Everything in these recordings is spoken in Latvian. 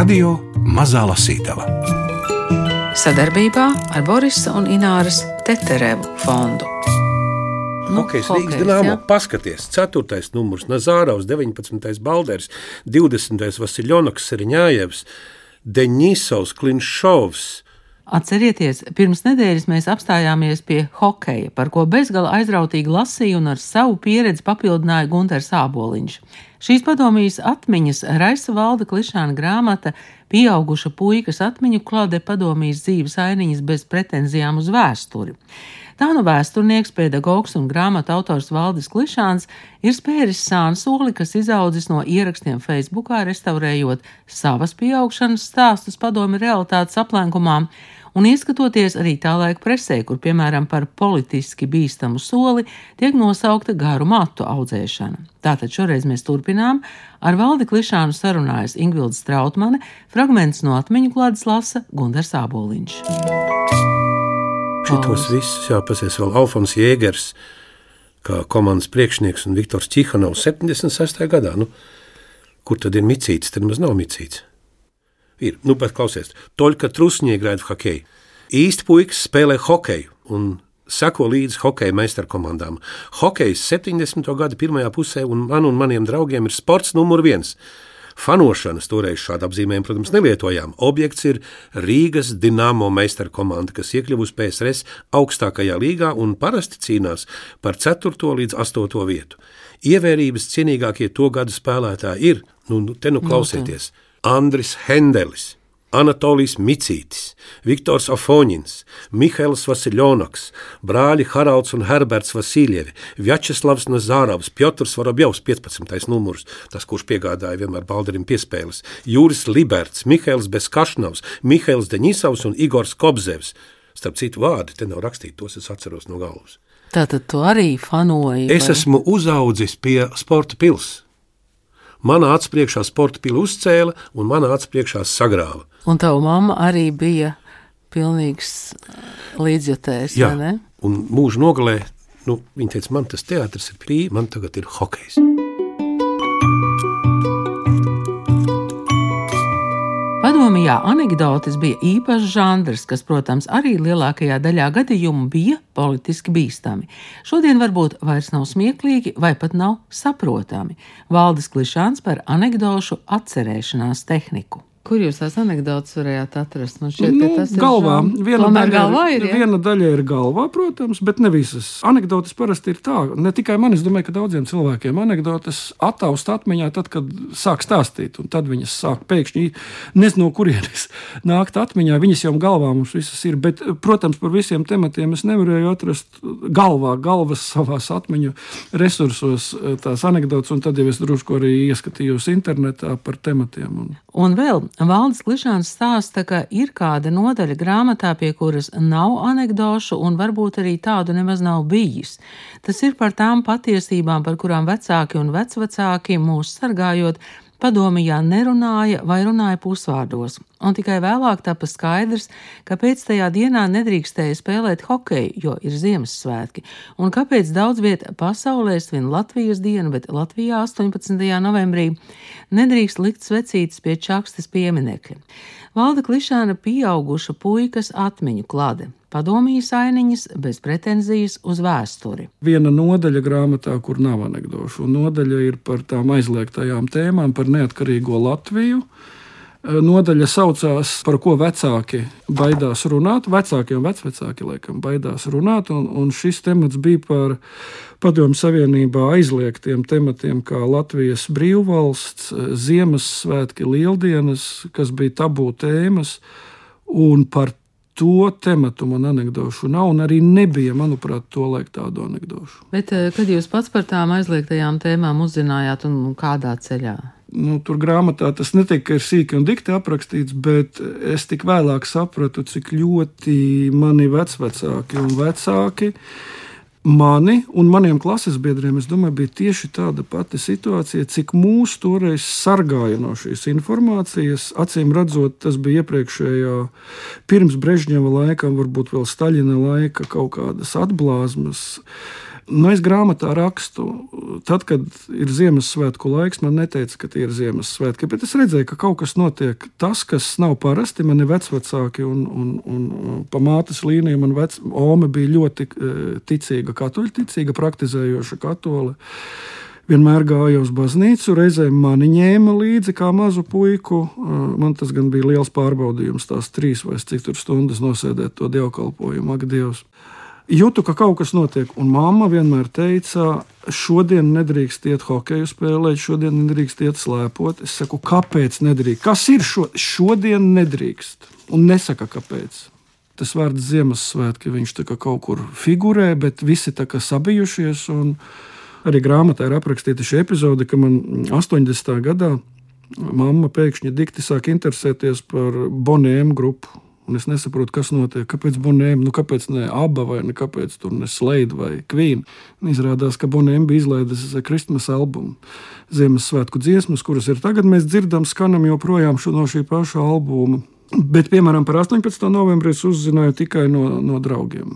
Radio Mazā Lasītava sadarbībā ar Borisa un Ināras Teterevu fondu. Nu, Hokejs Rīgas dīnāmo. Paskaties, 4. numurs Nazāraus, 19. Balders, 20. Vasiljonoks Seriņājevs, Deņisovs, Klinšovs. Atcerieties, pirms nedēļas mēs apstājāmies pie hokeja, par ko bezgala aizrautīgi lasīja un ar savu pieredzi papildināja Gunters Āboliņš. Šīs padomjas atmiņas raisa valda klišāna grāmata Pieauguša puikas atmiņu klāde padomjas dzīves ainiņas bez pretenzijām uz vēsturi. Tā nu vēsturnieks, pedagogs un grāmatu autors Valdis Klišāns ir spēris sānu soli, kas izaudzis no ierakstiem Facebookā, restaurējot savas pieaugšanas stāstus padomi realitātes aplenkumām un ieskatoties arī tā laika presē, kur, piemēram, par politiski bīstamu soli tiek nosaukta garu matu audzēšana. Tātad šoreiz mēs turpinām. Ar valdi klišānu sarunājas Ingvilda Strautmane, fragments no atmiņu klādes lasa Gundars Āboliņš. Šitos visus jāpasies vēl Alfons Jēgers, kā komandas priekšnieks un Viktors Čihanovs 76. gadā. Nu, kur tad ir micīts? Tad maz nav micīts. Ir, nu, bet klausies, Toļka Trusņie grāja hokeju. Īsti puikas spēlē hokeju un seko līdzi hokeja meistarkomandām. Hokejs 70. gada pirmajā pusē un man un maniem draugiem ir sports numur viens. Fanošanas toreiz šādu apzīmējumu, protams, nelietojām. Objekts ir Rīgas Dienāmo meistarkomanda, kas iekļuvusi PSRS augstākajā līgā un parasti cīnās par 4. līdz 8. vietu. Ievērības cienīgākie to gadu spēlētāji ir, nu, nu te nu, nu klausieties! No, Andris Hendelis, Anatolijs Micītis, Viktors Afoņins, Mihails Vasiljonoks, brāļi Haralds un Herberts Vasiljevi, Vjačeslavs Nazāravs, Piotrs Vorobjovs, 15. numurs, tas, kurš piegādāja vienmēr Balderim piespēles, Jūris Liberts, Mihails Beskašnovs, Mihails Deņisavs un Igors Kobzevs. Starp citu vārdi te nav rakstīti, tos es atceros no galvas. Tātad tu arī fanoji? Es vai? esmu uzaudzis pie sporta pilsētas. Manā acu priekšā sporta pili uzcēla un manā acu priekšā sagrāva. Un tava mamma arī bija pilnīgs uh, līdzjutējs. Jā, un mūža nogalē nu, viņa teica, man tas teātris ir brīvi, man tagad ir hokejs. Padomjā anekdotes bija īpašs žanrs, kas, protams, arī lielākajā daļā gadījumu bija politiski bīstami. Šodien varbūt vairs nav smieklīgi vai pat nav saprotami. Valdes klišāns par anekdošu atcerēšanās tehniku. Kur jūs tās anekdotas varējāt atrast? Man šķiet, nu, ka tas ir galvā. Viena daļa, galvā ir, ja? viena daļa ir galvā, protams, bet ne visas. Anekdotas parasti ir tā, ne tikai man, es domāju, ka daudziem cilvēkiem anekdotas attaust atmiņā tad, kad sāk stāstīt, un tad viņas sāk pēkšņi nezinu, no kurienes nākt atmiņā. Viņas jau galvā mums visas ir, bet, protams, par visiem tematiem es nevarēju atrast galvā, galvas savās atmiņu resursos tās anekdotas, un tad jau es drusku arī ieskatījos internetā par tematiem. Un... Un vēl Valdis Klišāns stāsta, ka ir kāda nodaļa grāmatā, pie kuras nav anekdošu, un varbūt arī tādu nemaz nav bijis. Tas ir par tām patiesībām, par kurām vecāki un vecvecāki mūs sargājot, padomījā nerunāja vai runāja pusvārdos, un tikai vēlāk tapa skaidrs, kāpēc tajā dienā nedrīkstēja spēlēt hokeju, jo ir Ziemassvētki, un kāpēc daudz vietā pasaulē svin Latvijas dienu, bet Latvijā 18. novembrī nedrīkst likt svecītas pie čakstas pieminekļa. Valda klišāna pieauguša puikas atmiņu klāde padomjas ainiņas bez pretenzijas uz vēsturi. Viena nodaļa grāmatā, kur nav anekdošu, un nodaļa ir par tām aizliegtajām tēmām, par neatkarīgo Latviju. Nodaļa saucās, par ko vecāki baidās runāt. Vecāki un vecvecāki laikam baidās runāt, un, un šis temats bija par Padomju Savienībā aizliegtiem tematiem, kā Latvijas brīvvalsts, Ziemassvētki, Lieldienas, kas bija tabū tēmas, un par to tematu man anekdošu nav, un arī nebija, manuprāt, to laiku tādu anekdošu. Bet eh, kad jūs pats par tām aizliegtajām tēmām uzzinājāt un kādā ceļā? Nu, tur grāmatā tas netika sīki un dikti aprakstīts, bet es tik vēlāk sapratu, cik ļoti mani vecvecāki un vecāki mani un maniem klases biedriem, es domāju, bija tieši tāda pati situācija, cik mūs toreiz sargāja no šīs informācijas. Acīm redzot, tas bija iepriekšējā, pirms Brežņeva laikam, varbūt vēl Staļina laika kaut kādas atblāzmas. Nu, es grāmatā rakstu, tad, kad ir Ziemassvētku laiks, man neteica, ka tie ir Ziemassvētki, bet es redzēju, ka kaut kas notiek. Tas, kas nav parasti, man ir vecvecāki, un, un, un pa mātes līniju man vec, Ome bija ļoti e, ticīga, katoļticīga, praktizējoša katole vienmēr gāja uz baznīcu, reizēm mani ņēma līdzi kā mazu puiku. Man tas gan bija liels pārbaudījums, tās trīs vai cik tur stundas nosēdēt to dievkalpojumu, ak, Dievs. Jūtu, ka kaut kas notiek, un mamma vienmēr teica, šodien nedrīkst iet hokeju spēlēt, šodien nedrīkst iet slēpot. Es saku, kāpēc nedrīkst? Kas ir šo, šodien nedrīkst? Un nesaka, kāpēc. Tas vārds Ziemassvētki, viņš kaut kur figurē, bet visi tā kā sabijušies. Arī grāmatā ir aprakstīta šī epizode, ka man 80. gadā mamma pēkšņi dikti sāk interesēties par Bonēmu grupu. Un es nesaprotu, kas notiek. Kāpēc Bonēma, nu kāpēc ne Abba vai ne kāpēc tur ne Slade vai? Un izrādās, ka Bonēma bija izlaidusi Kristmas albumu Ziemassvētku dziesmas, kuras ir tagad mēs dzirdam, skanam joprojām no šī paša albuma. Bet, piemēram, par 18. novembrī es uzzināju tikai no, no draugiem.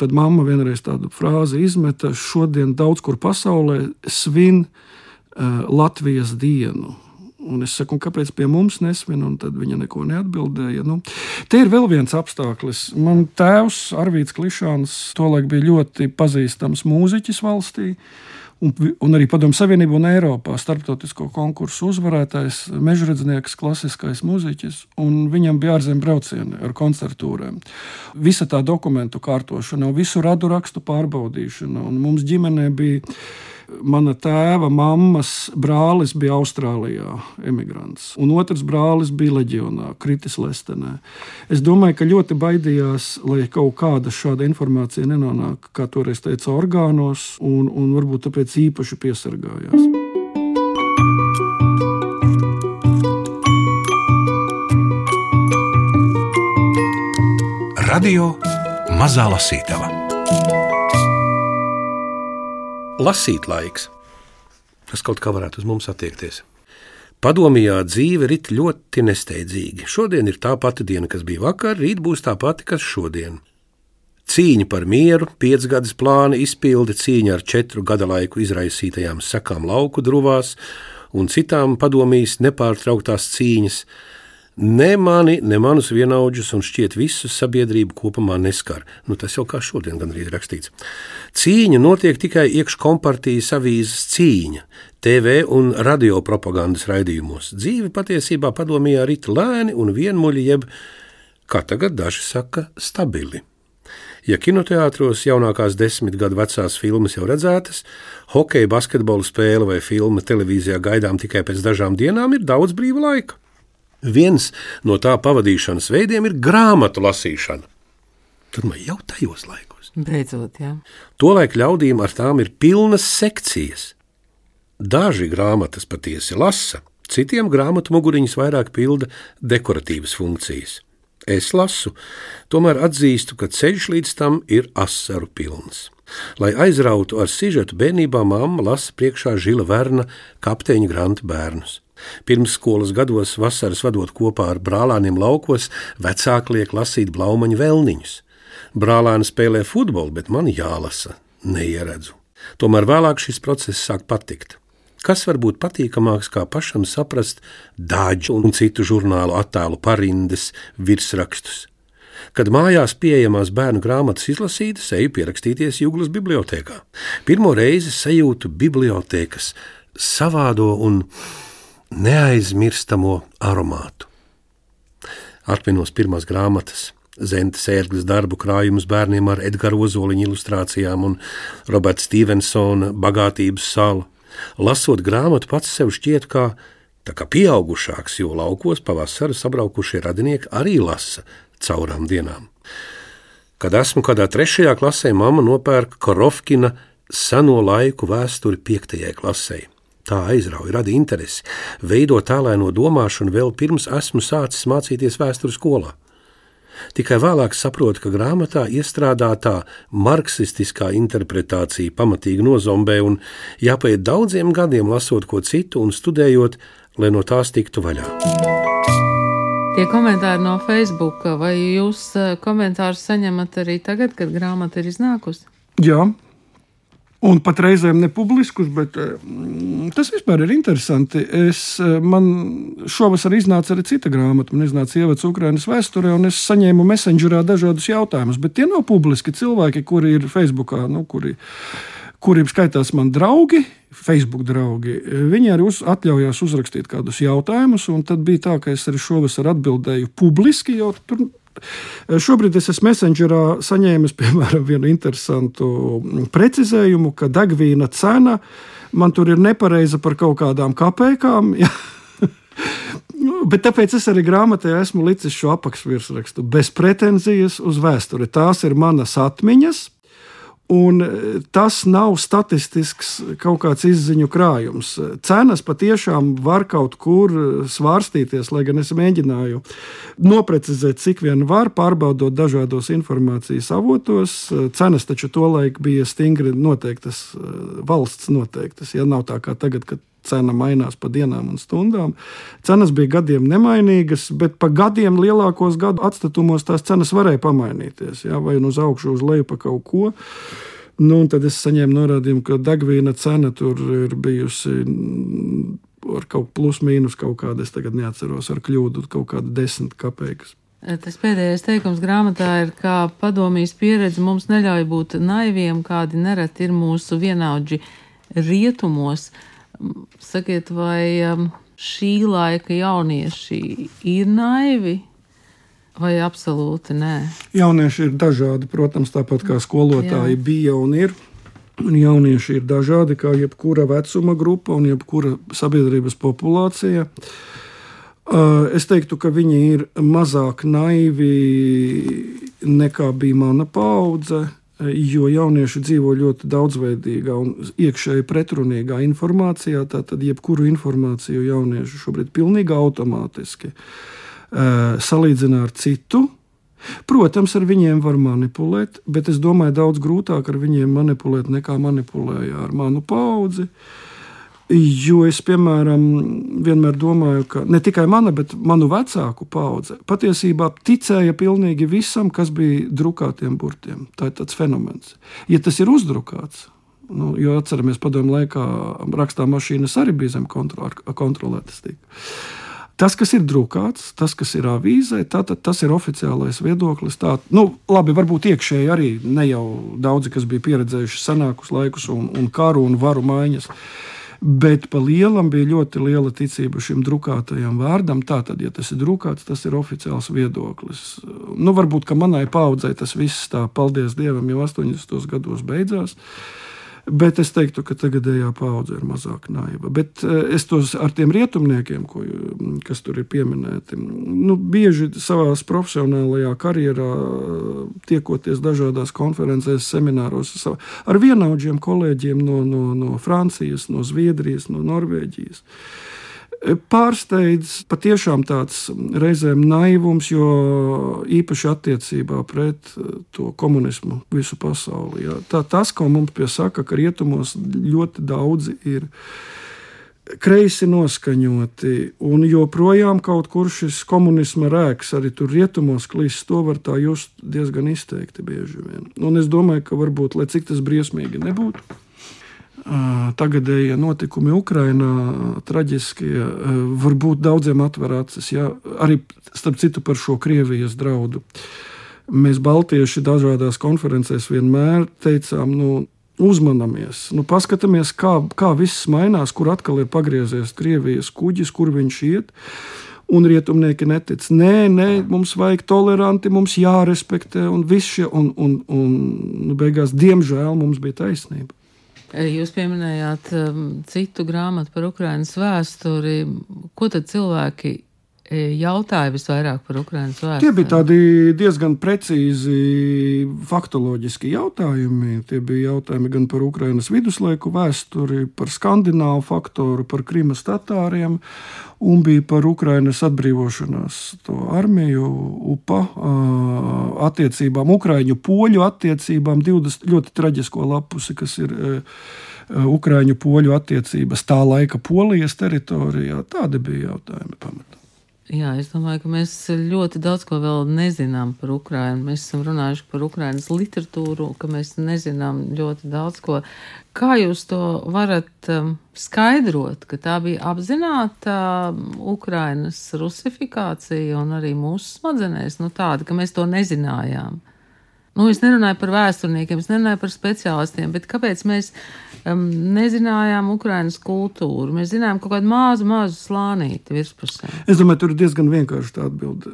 Tad mamma vienreiz tādu frāzi izmeta: Šodien daudz kur pasaulē svin uh, Latvijas dienu. Un es saku, kāpēc pie mums nesvin, un tad viņa neko neatbildēja. Nu, te ir vēl viens apstākļus. Man tēvs, Arvīts Klišāns, tolaik bija ļoti pazīstams mūziķis valstī. Un, un arī Padomu Savienību un Eiropā starptautisko konkursu uzvarētājs, mežradznieks, klasiskais mūziķis, un viņam bija ārzemju braucieni ar koncertūrēm. Visa tā dokumentu kārtošana, visu radu rakstu pārbaudīšana, un mums ģimenē bija Mana tēva mammas brālis bija Austrālijā, emigrants, un otrs brālis bija leģionā, kritis Lestenē. Es domāju, ka ļoti baidījās, lai kaut kāda šāda informācija nenonāk, kā toreiz teica, orgānos, un, un varbūt tāpēc īpaši piesargājās. Radio Mazā Lasītava lasīt laiks. Tas kaut kā varētu uz mums attiekties. Padomijā dzīve rit ļoti nesteidzīgi. Šodien ir tā pati diena, kas bija vakar, rīt būs tā pati, kas šodien. Cīņa par mieru, piecgadas plāna izpilde, cīņa ar četru gada laiku izraisītajām sekām lauku druvās un citām padomijas nepārtrauktās cīņas, ne mani, ne manus vienaudžus un šķiet visu sabiedrību kopumā neskar. Nu, tas jau kā šodien gandrīz rakstīts. Cīņa notiek tikai iekškompartijas avīzes cīņa, TV un radio propagandas raidījumos. Dzīve patiesībā padomījā rit lēni un vienmuļi, jeb, kā tagad daži saka, stabili. Ja kinoteātros jaunākās desmit gadu vecās filmas jau redzētas, hokeja, basketbola spēle vai filma televīzijā gaidām tikai pēc dažām dienām, ir daudz brīva laika. Viens no tā pavadīšanas veidiem ir grāmatu lasīšana. Tad man jau tajos laikos. Beidzot, jā. Tolaik ļaudīm ar tām ir pilnas sekcijas. Daži grāmatas patiesi lasa, citiem grāmatu muguriņas vairāk pilda dekoratīvas funkcijas. Es lasu, tomēr atzīstu, ka ceļš līdz tam ir asaru pilns. Lai aizrautu ar sižetu, bērnībā mamma lasa priekšā Žila Verna kapteiņa Granta bērnus. Pirmsskolas gados, vasaras vadot kopā ar brālēniem laukos, vecāki liek lasīt blaumaņu vēlniņus. Brālēni spēlē futbolu, bet man jālasa, neieredzu. Tomēr vēlāk šis process sāk patikt. Kas var būt patīkamāks, kā pašam saprast dāģu un citu žurnālu attēlu parindes, virsrakstus? Kad mājās pieejamās bērnu grāmatas izlasītas, eju pierakstīties Jūglas bibliotekā. Pirmo reizi sajūtu bibliotekas savādo un neaizmirstamo aromātu. Atminos pirmās grāmatas, Zentes ērglis darbu krājumus bērniem ar Edgara Ozoliņa ilustrācijām un Roberta Stevensona bagātības salu. Lasot grāmatu, pats sev šķiet kā, kā pieaugušāks, jo laukos pavasarī sabraukušie radinieki arī lasa caurām dienām. Kad esmu kādā trešajā klasē, mamma nopērka Korofkina seno laiku vēsturi piektajai klasei. Tā aizrauja, rada interesi, veido tālēno domāšanu vēl pirms esmu sācis mācīties vēstures skolā. Tikai vēlāk saprotu, ka grāmatā iestrādātā marksistiskā interpretācija pamatīgi nozombē un jāpaiet daudziem gadiem lasot ko citu un studējot, lai no tās tiktu vaļā. Tie komentāri no Facebook, vai jūs eh, komentārus saņemat arī tagad, kad grāmata ir iznākusi? Jā, Un pat reizēm nepubliskus, bet mm, tas vispār ir interesanti. Es, eh, man šovasar iznāca arī cita grāmata, man iznāca ievads Ukrainas vēsturē, un es saņēmu messengerā dažādus jautājumus, bet tie nav publiski cilvēki, kuri ir Facebookā, nu, kuri, kuriem skaitās man draugi, Facebook draugi. Viņi arī uz, atļaujās uzrakstīt kādus jautājumus, tad bija tā, ka es arī šovasar atbildēju publiski, jo tur Šobrīd es esmu Messengerā saņēmis piemēram vienu interesantu precizējumu, ka degvīna cena man tur ir nepareiza par kaut kādām kapekām. Ja? Bet tāpēc es arī grāmatā esmu licis šo apakšvirsrakstu bez pretenzijas uz vēsturi. Tās ir manas atmiņas, Un e, tas nav statistisks kaut kāds izziņu krājums. Cenas patiešām var kaut kur e, svārstīties, lai gan es mēģināju noprecizēt, cik vien var, pārbaudot dažādos informācijas avotos. E, cenas taču tolaik bija stingri noteiktas, valsts noteiktas. Ja nav tā kā tagad, kad cena mainās pa dienām un stundām. Cenas bija gadiem nemainīgas, bet pa gadiem lielākos gadu atstatumos tās cenas varēja pamainīties. Jā, vai nu uz augšu, uz leju pa kaut ko. Nu, tad es saņēmu norādījumu, ka degvīna cena tur ir bijusi ar kaut plus mīnus kaut kāda, es tagad neatceros, ar kļūdu kaut kāda desmit kapeikas. Tas pēdējais teikums grāmatā ir, ka padomjas pieredze mums neļauj būt naiviem, kādi nereti ir mūsu vienaudži rietumos. Uh, Sakiet, vai um, šī laika jaunieši ir naivi? Vai absolūti nē? Jaunieši ir dažādi, protams, tāpat kā skolotāji Jā. bija un ir. Un jaunieši ir dažādi, kā jebkura vecuma grupa un jebkura sabiedrības populācija. Uh, es teiktu, ka viņi ir mazāk naivi nekā bija mana paudze jo jaunieši dzīvo ļoti daudzveidīgā un iekšēji pretrunīgā informācijā. Tātad jebkuru informāciju jaunieši šobrīd pilnīgi automātiski uh, salīdzina ar citu. Protams, ar viņiem var manipulēt, bet es domāju, daudz grūtāk ar viņiem manipulēt nekā manipulēja ar manu paudzi. Uh, Jo es, piemēram, vienmēr domāju, ka ne tikai mana, bet manu vecāku paudze patiesībā ticēja pilnīgi visam, kas bija drukātiem burtiem. Tā ir tāds fenomens. Ja tas ir uzdrukāts, nu, jo atceramies, padomju laikā rakstā mašīnas arī bija zem kontrolētas. Tas, kas ir drukāts, tas, kas ir avīzē, tātad tas ir oficiālais viedoklis. Tā, nu, labi, varbūt iekšēji arī ne jau daudzi, kas bija pieredzējuši senākus laikus un, un karu un varu maiņas. Bet pa lielam bija ļoti liela ticība šim drukātajam vārdam. Tātad, ja tas ir drukāts, tas ir oficiāls viedoklis. Nu, varbūt manai paudzei tas viss tā, paldies Dievam, jau 80. gados beidzās. Uh, Bet es teiktu, ka tagadējā paudze ir mazāk naiva. Bet eh, es tos ar tiem rietumniekiem, ko, kas tur ir pieminēti, nu, bieži savā profesionālajā karjerā, tiekoties dažādās konferencēs, semināros, ar vienaudžiem kolēģiem no, no, no Francijas, no Zviedrijas, no Norvēģijas pārsteidz patiešām tāds reizēm naivums, jo īpaši attiecībā pret eh, to komunismu visu pasauli. Jā. Tā, tas, ko mums piesaka, ka rietumos ļoti daudzi ir kreisi noskaņoti, un joprojām kaut kur šis komunisma rēks arī tur rietumos klīst, to var tā just diezgan izteikti bieži vien. Un es domāju, ka varbūt, lai cik tas briesmīgi nebūtu, tagadējie notikumi Ukrajinā, traģiskie, varbūt daudziem atver acis. Ja? Arī starp citu par šo Krievijas draudu. Mēs, Baltieši, dažādās konferencēs vienmēr teicām, nu, uzmanamies, nu, paskatāmies, kā, kā viss mainās, kur atkal ir pagriezies Krievijas kuģis, kur viņš iet. Un rietumnieki netic. Nē, nē, mums vajag toleranti, mums jārespektē, un viss šie, un, un, un nu, beigās, diemžēl, mums bija taisnība. Jūs pieminējāt um, citu grāmatu par Ukraiņas vēsturi. Ko tad cilvēki jautāja visvairāk par Ukraiņas vēsturi? Tie bija tādi diezgan precīzi faktoloģiski jautājumi. Tie bija jautājumi gan par Ukraiņas viduslaiku vēsturi, par skandināvu faktoru, par Krimas tatāriem un bija par Ukraiņas atbrīvošanās armiju, UPA attiecībām, Ukrāņu poļu attiecībām, 20 ļoti traģisko lapusi, kas ir Ukrāņu poļu attiecības tā laika Polijas teritorijā. Tādi bija jautājumi pamatā. Jā, es domāju, ka mēs ļoti daudz ko vēl nezinām par Ukrajinu. Mēs esam runājuši par Ukrainas literatūru, ka mēs nezinām ļoti daudz ko. Kā jūs to varat um, skaidrot, ka tā bija apzināta um, Ukrainas rusifikācija un arī mūsu smadzenēs, nu tāda, ka mēs to nezinājām? Nu, es nerunāju par vēsturniekiem, es nerunāju par speciālistiem, bet kāpēc mēs um, nezinājām Ukraiņas kultūru? Mēs zinājām kaut kādu mazu, mazu slānīti virspusē. Es domāju, tur ir diezgan vienkārši tā atbilde.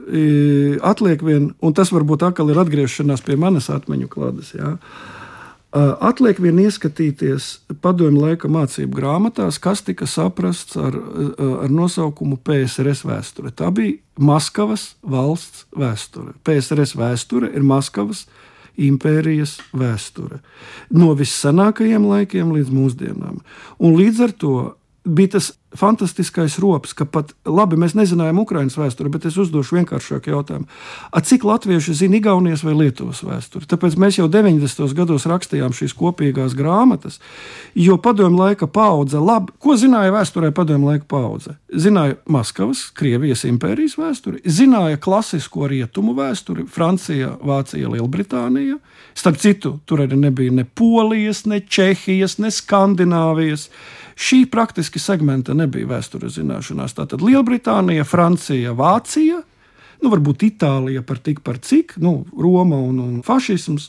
Atliek vien, un tas varbūt atkal ir atgriešanās pie manas atmiņu klādes. Jā. Atliek vien ieskatīties padomju laika mācību grāmatās, kas tika saprasts ar, ar nosaukumu PSRS vēsture. Tā bija Maskavas valsts vēsture. PSRS vēsture ir Maskavas impērijas vēsture. No vissenākajiem laikiem līdz mūsdienām. Un līdz ar to bija tas fantastiskais rops, ka pat labi mēs nezinājām Ukraiņas vēsturi, bet es uzdošu vienkāršāku jautājumu. A, cik latvieši zina Igaunijas vai Lietuvas vēsturi? Tāpēc mēs jau 90. gados rakstījām šīs kopīgās grāmatas, jo padomju laika paudze, labi, ko zināja vēsturē padomju laika paudze? Zināja Maskavas, Krievijas impērijas vēsturi, zināja klasisko rietumu vēsturi, Francija, Vācija, Lielbritānija. Starp citu, tur arī nebija ne Polijas, ne Čehijas, ne Skandināvijas. Šī praktiski segmenta nebija vēstures zināšanās. Tātad Lielbritānija, Francija, Vācija, nu, varbūt Itālija par tik par cik, nu, Roma un, un fašisms,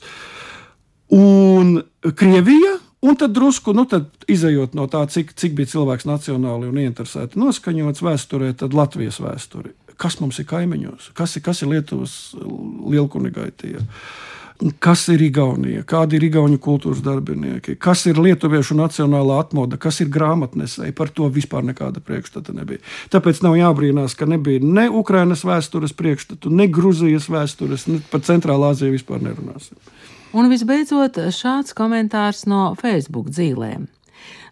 un Krievija. Un tad drusku, nu, tad izējot no tā, cik, cik bija cilvēks nacionāli un ieinteresēti noskaņots vēsturē, tad Latvijas vēsture. Kas mums ir kaimiņos? Kas ir, kas ir Lietuvas lielkunigaitie? Kas ir Igaunija, kādi ir Igaunijas kultūras darbinieki, kas ir lietuviešu nacionālā atmoda, kas ir grāmatnesēji. Par to vispār nekāda priekšstata nebija. Tāpēc nav jābrīnās, ka nebija ne Ukrainas vēstures priekšstatu, ne Grūzijas vēstures, ne par Centrālā Aziju vispār nerunāsim. Un visbeidzot, šāds komentārs no Facebook dzīvēm.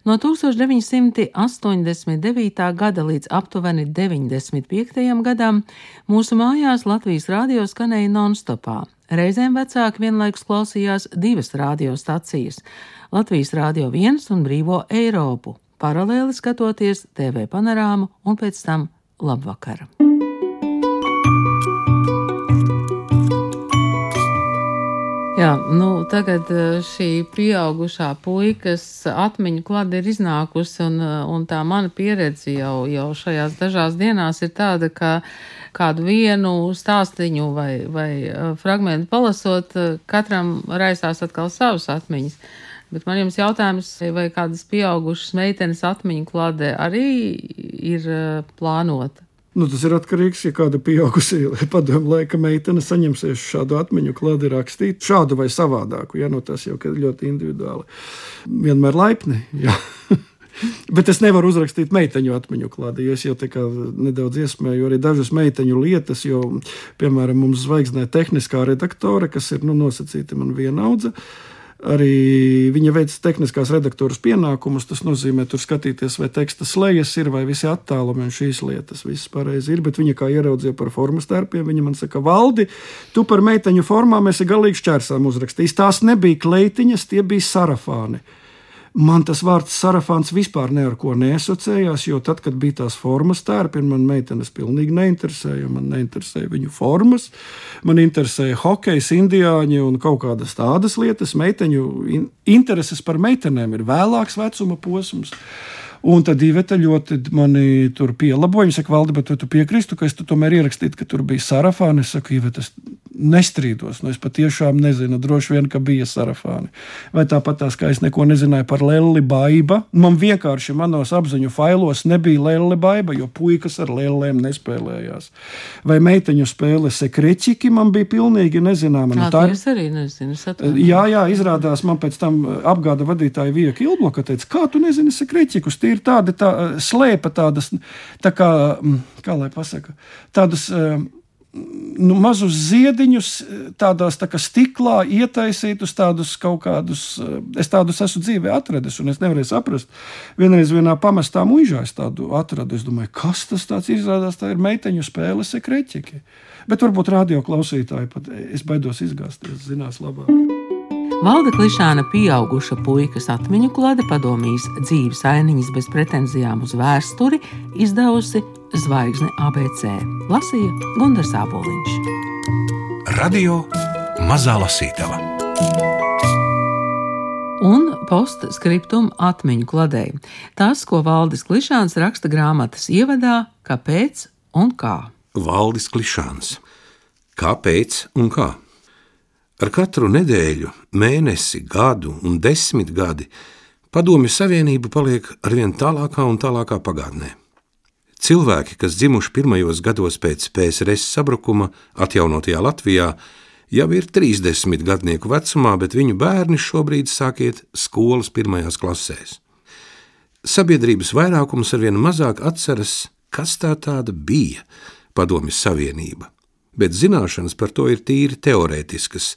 No 1989. gada līdz aptuveni 95. gadam mūsu mājās Latvijas rādio skanēja non-stopā. Reizēm vecāki vienlaikus klausījās divas radiostacijas - Latvijas Rādio 1 un Brīvo Eiropu, paralēli skatoties TV panorāmu un pēc tam labvakara. Jā, nu, tagad eh, šī pieaugušā puikas atmiņu klāte ir iznākusi, un, eh, un tā mana pieredze jau, jau šajās dažās dienās ir tāda, ka kādu vienu stāstiņu vai, vai eh, fragmentu palasot, katram raisās atkal savas atmiņas. Bet man jums jautājums, vai kādas pieaugušas meitenes atmiņu klāte arī ir plānota? Nu, tas ir atkarīgs no ja kāda pieaugusī padomu laika meitene saņemsies šādu atmiņu klādi rakstīt, šādu vai savādāku. Ja, nu, tas jau ir ļoti individuāli. Vienmēr laipni. Ja. Bet es nevaru uzrakstīt meiteņu atmiņu klādi, jo es jau nedaudz iesmēju arī dažas meiteņu lietas, jo, piemēram, mums zvaigznē tehniskā redaktore, kas ir nu, nosacīta man viena audzene Arī viņa veids tehniskās redaktoras pienākumus. Tas nozīmē, tur skatīties, vai teksta slēdzas ir, vai visi attālumi un šīs lietas. Viss pareizi ir, bet viņa kā ieraudzīja par formas tērpiem, viņa man saka, Valdi, tu par meiteņu formām esi galīgi šķērsām uzrakstījis. Tās nebija kleitiņas, tie bija sarafāni. Man tas vārds sarafāns vispār ne ar ko neasociējās, jo tad, kad bija tās formas tērpi, man meitenes pilnīgi neinteresēja. Man neinteresēja viņu formas, man interesēja hokejs, indiāņi un kaut kādas tādas lietas. Meiteņu intereses par meitenēm ir vēlāks vecuma posms. Un tad Iveta ļoti mani tur pielaboja. Viņa saka, Valdi, bet tu piekristu, ka es tu tomēr ierakstītu, ka tur bija sarafāni. Es saku, Iveta, es nestrīdos. Nu, es patiešām nezinu, droši vien, ka bija sarafāni. Vai tāpat tās, kā es neko nezināju par Lelli Baiba. Man vienkārši manos apziņu failos nebija Lelli Baiba, jo puikas ar lēlēm nespēlējās. Vai meiteņu spēle sekreķiki man bija pilnīgi nezināma. Nu, tā ir arī nezinu. Jā, jā, izrādās man pēc tam apgāda vadītāja Vija Ilbloka teica, kā tu nezini sekreķikus? Tie ir tādi tā, slēpa tādas, tā kā, mm, kā lai pasaka, tādas. Nu, mazus ziediņus, tādās tā kā stiklā ietaisītus, tādus kaut kādus. Es tādus esmu dzīvē atradis, un es nevarēju saprast. Vienreiz vienā pamestā mūžā es tādu atradu. Es domāju, kas tas tāds izrādās, tā ir meiteņu spēle sekreķiki. Bet varbūt radio klausītāji pat es baidos izgāzties, zinās labāk. Valda Klišāna pieauguša puikas atmiņu klāte padomīs dzīves ainiņas bez pretenzijām uz vēsturi, izdevusi Zvaigzne ABC. Lasīja Gunārs Aboliņš. Radio Mazā Lasītava. Un postscriptum atmiņu kladēji. Tas, ko Valdis Klišāns raksta grāmatas ievadā, kāpēc un kā. Valdis Klišāns. Kāpēc un kā? Ar katru nedēļu, mēnesi, gadu un desmit gadi Padomju Savienība paliek arvien tālākā un tālākā pagātnē. Cilvēki, kas dzimuši pirmajos gados pēc PSRS sabrukuma atjaunotajā Latvijā, jau ir 30 gadnieku vecumā, bet viņu bērni šobrīd sākiet skolas pirmajās klasēs. Sabiedrības vairākums arvien mazāk atceras, kas tā tāda bija Padomju Savienība bet zināšanas par to ir tīri teorētiskas,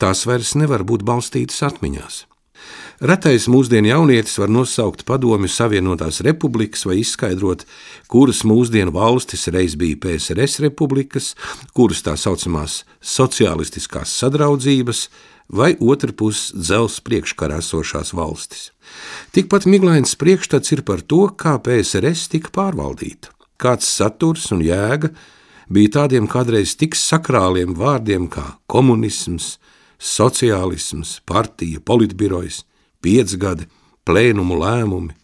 tās vairs nevar būt balstītas atmiņās. Retais mūsdienu jaunietis var nosaukt Padomju Savienotās republikas vai izskaidrot, kuras mūsdienu valstis reiz bija PSRS republikas, kuras tā saucamās sociālistiskās sadraudzības vai otra puses dzelzs priekškarā esošās valstis. Tikpat miglains priekšstats ir par to, kā PSRS tika pārvaldīta, kāds saturs un jēga bija tādiem kādreiz tik sakrāliem vārdiem kā komunisms, sociālisms, partija, politbirojas, piecgadi, plēnumu lēmumi.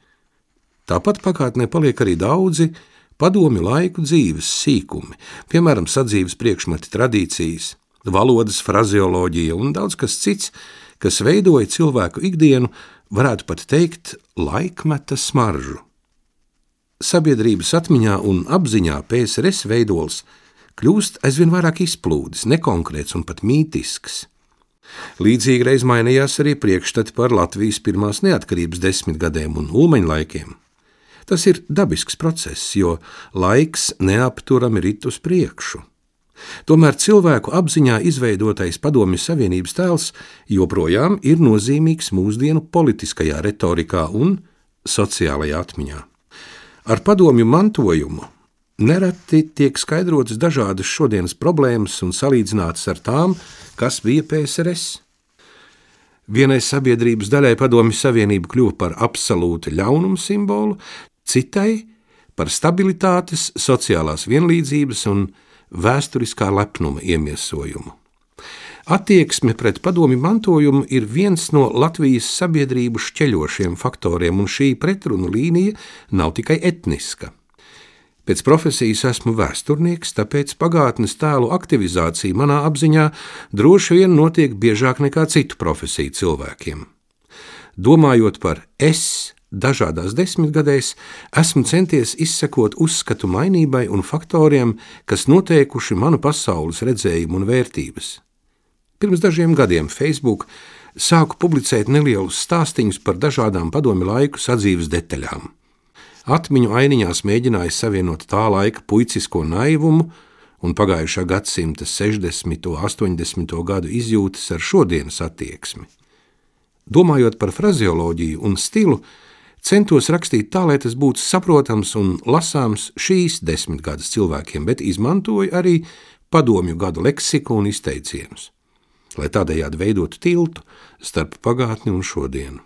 Tāpat pagātnē paliek arī daudzi padomi laiku dzīves sīkumi, piemēram, sadzīves priekšmeti tradīcijas, valodas frazeoloģija un daudz kas cits, kas veidoja cilvēku ikdienu, varētu pat teikt, laikmeta smaržu sabiedrības atmiņā un apziņā PSRS veidols kļūst aizvien vairāk izplūdes, nekonkrēts un pat mītisks. Līdzīgi reiz mainījās arī priekšstati par Latvijas pirmās neatkarības desmitgadēm un ulmaņlaikiem. Tas ir dabisks process, jo laiks neapturami rit uz priekšu. Tomēr cilvēku apziņā izveidotais Padomju Savienības tēls joprojām ir nozīmīgs mūsdienu politiskajā retorikā un sociālajā atmiņā. Ar padomju mantojumu nereti tiek skaidrotas dažādas šodienas problēmas un salīdzinātas ar tām, kas bija PSRS. Vienai sabiedrības daļai Padomju Savienība kļuva par absolūtu ļaunumu simbolu, citai par stabilitātes, sociālās vienlīdzības un vēsturiskā lepnuma iemiesojumu. Attieksme pret padomi mantojumu ir viens no Latvijas sabiedrību šķeļošiem faktoriem, un šī pretrunu līnija nav tikai etniska. Pēc profesijas esmu vēsturnieks, tāpēc pagātnes tēlu aktivizācija manā apziņā droši vien notiek biežāk nekā citu profesiju cilvēkiem. Domājot par es, dažādās desmitgadēs, esmu centies izsekot uzskatu mainībai un faktoriem, kas noteikuši manu pasaules redzējumu un vērtības. Pirms dažiem gadiem Facebook sāku publicēt nelielus stāstīņus par dažādām padomi laiku sadzīves detaļām. Atmiņu ainiņās mēģināju savienot tā laika puicisko naivumu un pagājušā gadsimta 60. un 80. gadu izjūtas ar šodienas attieksmi. Domājot par frazeoloģiju un stilu, centos rakstīt tā, lai tas būtu saprotams un lasāms šīs desmitgades cilvēkiem, bet izmantoju arī padomju gadu leksiku un izteicienus lai tādējādi veidotu tiltu starp pagātni un šodienu.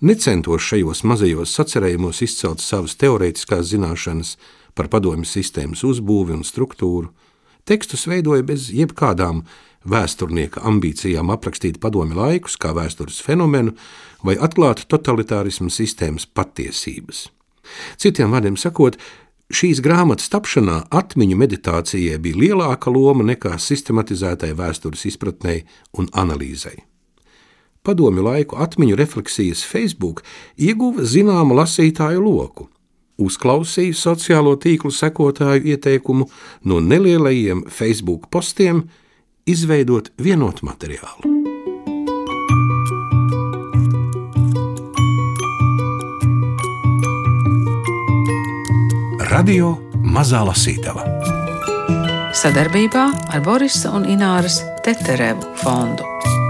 Necentos šajos mazajos sacerējumos izcelt savas teorētiskās zināšanas par padomju sistēmas uzbūvi un struktūru, tekstus veidoja bez jebkādām vēsturnieka ambīcijām aprakstīt padomju laikus kā vēstures fenomenu vai atklāt totalitārismu sistēmas patiesības. Citiem vārdiem sakot, Šīs grāmatas tapšanā atmiņu meditācijai bija lielāka loma nekā sistematizētai vēstures izpratnei un analīzei. Padomju laiku atmiņu refleksijas Facebook ieguva zināmu lasītāju loku, uzklausīja sociālo tīklu sekotāju ieteikumu no nelielajiem Facebook postiem izveidot vienotu materiālu. Radio Mazā Lasītava. Sadarbībā ar Borisa un Ināras Teterevu fondu.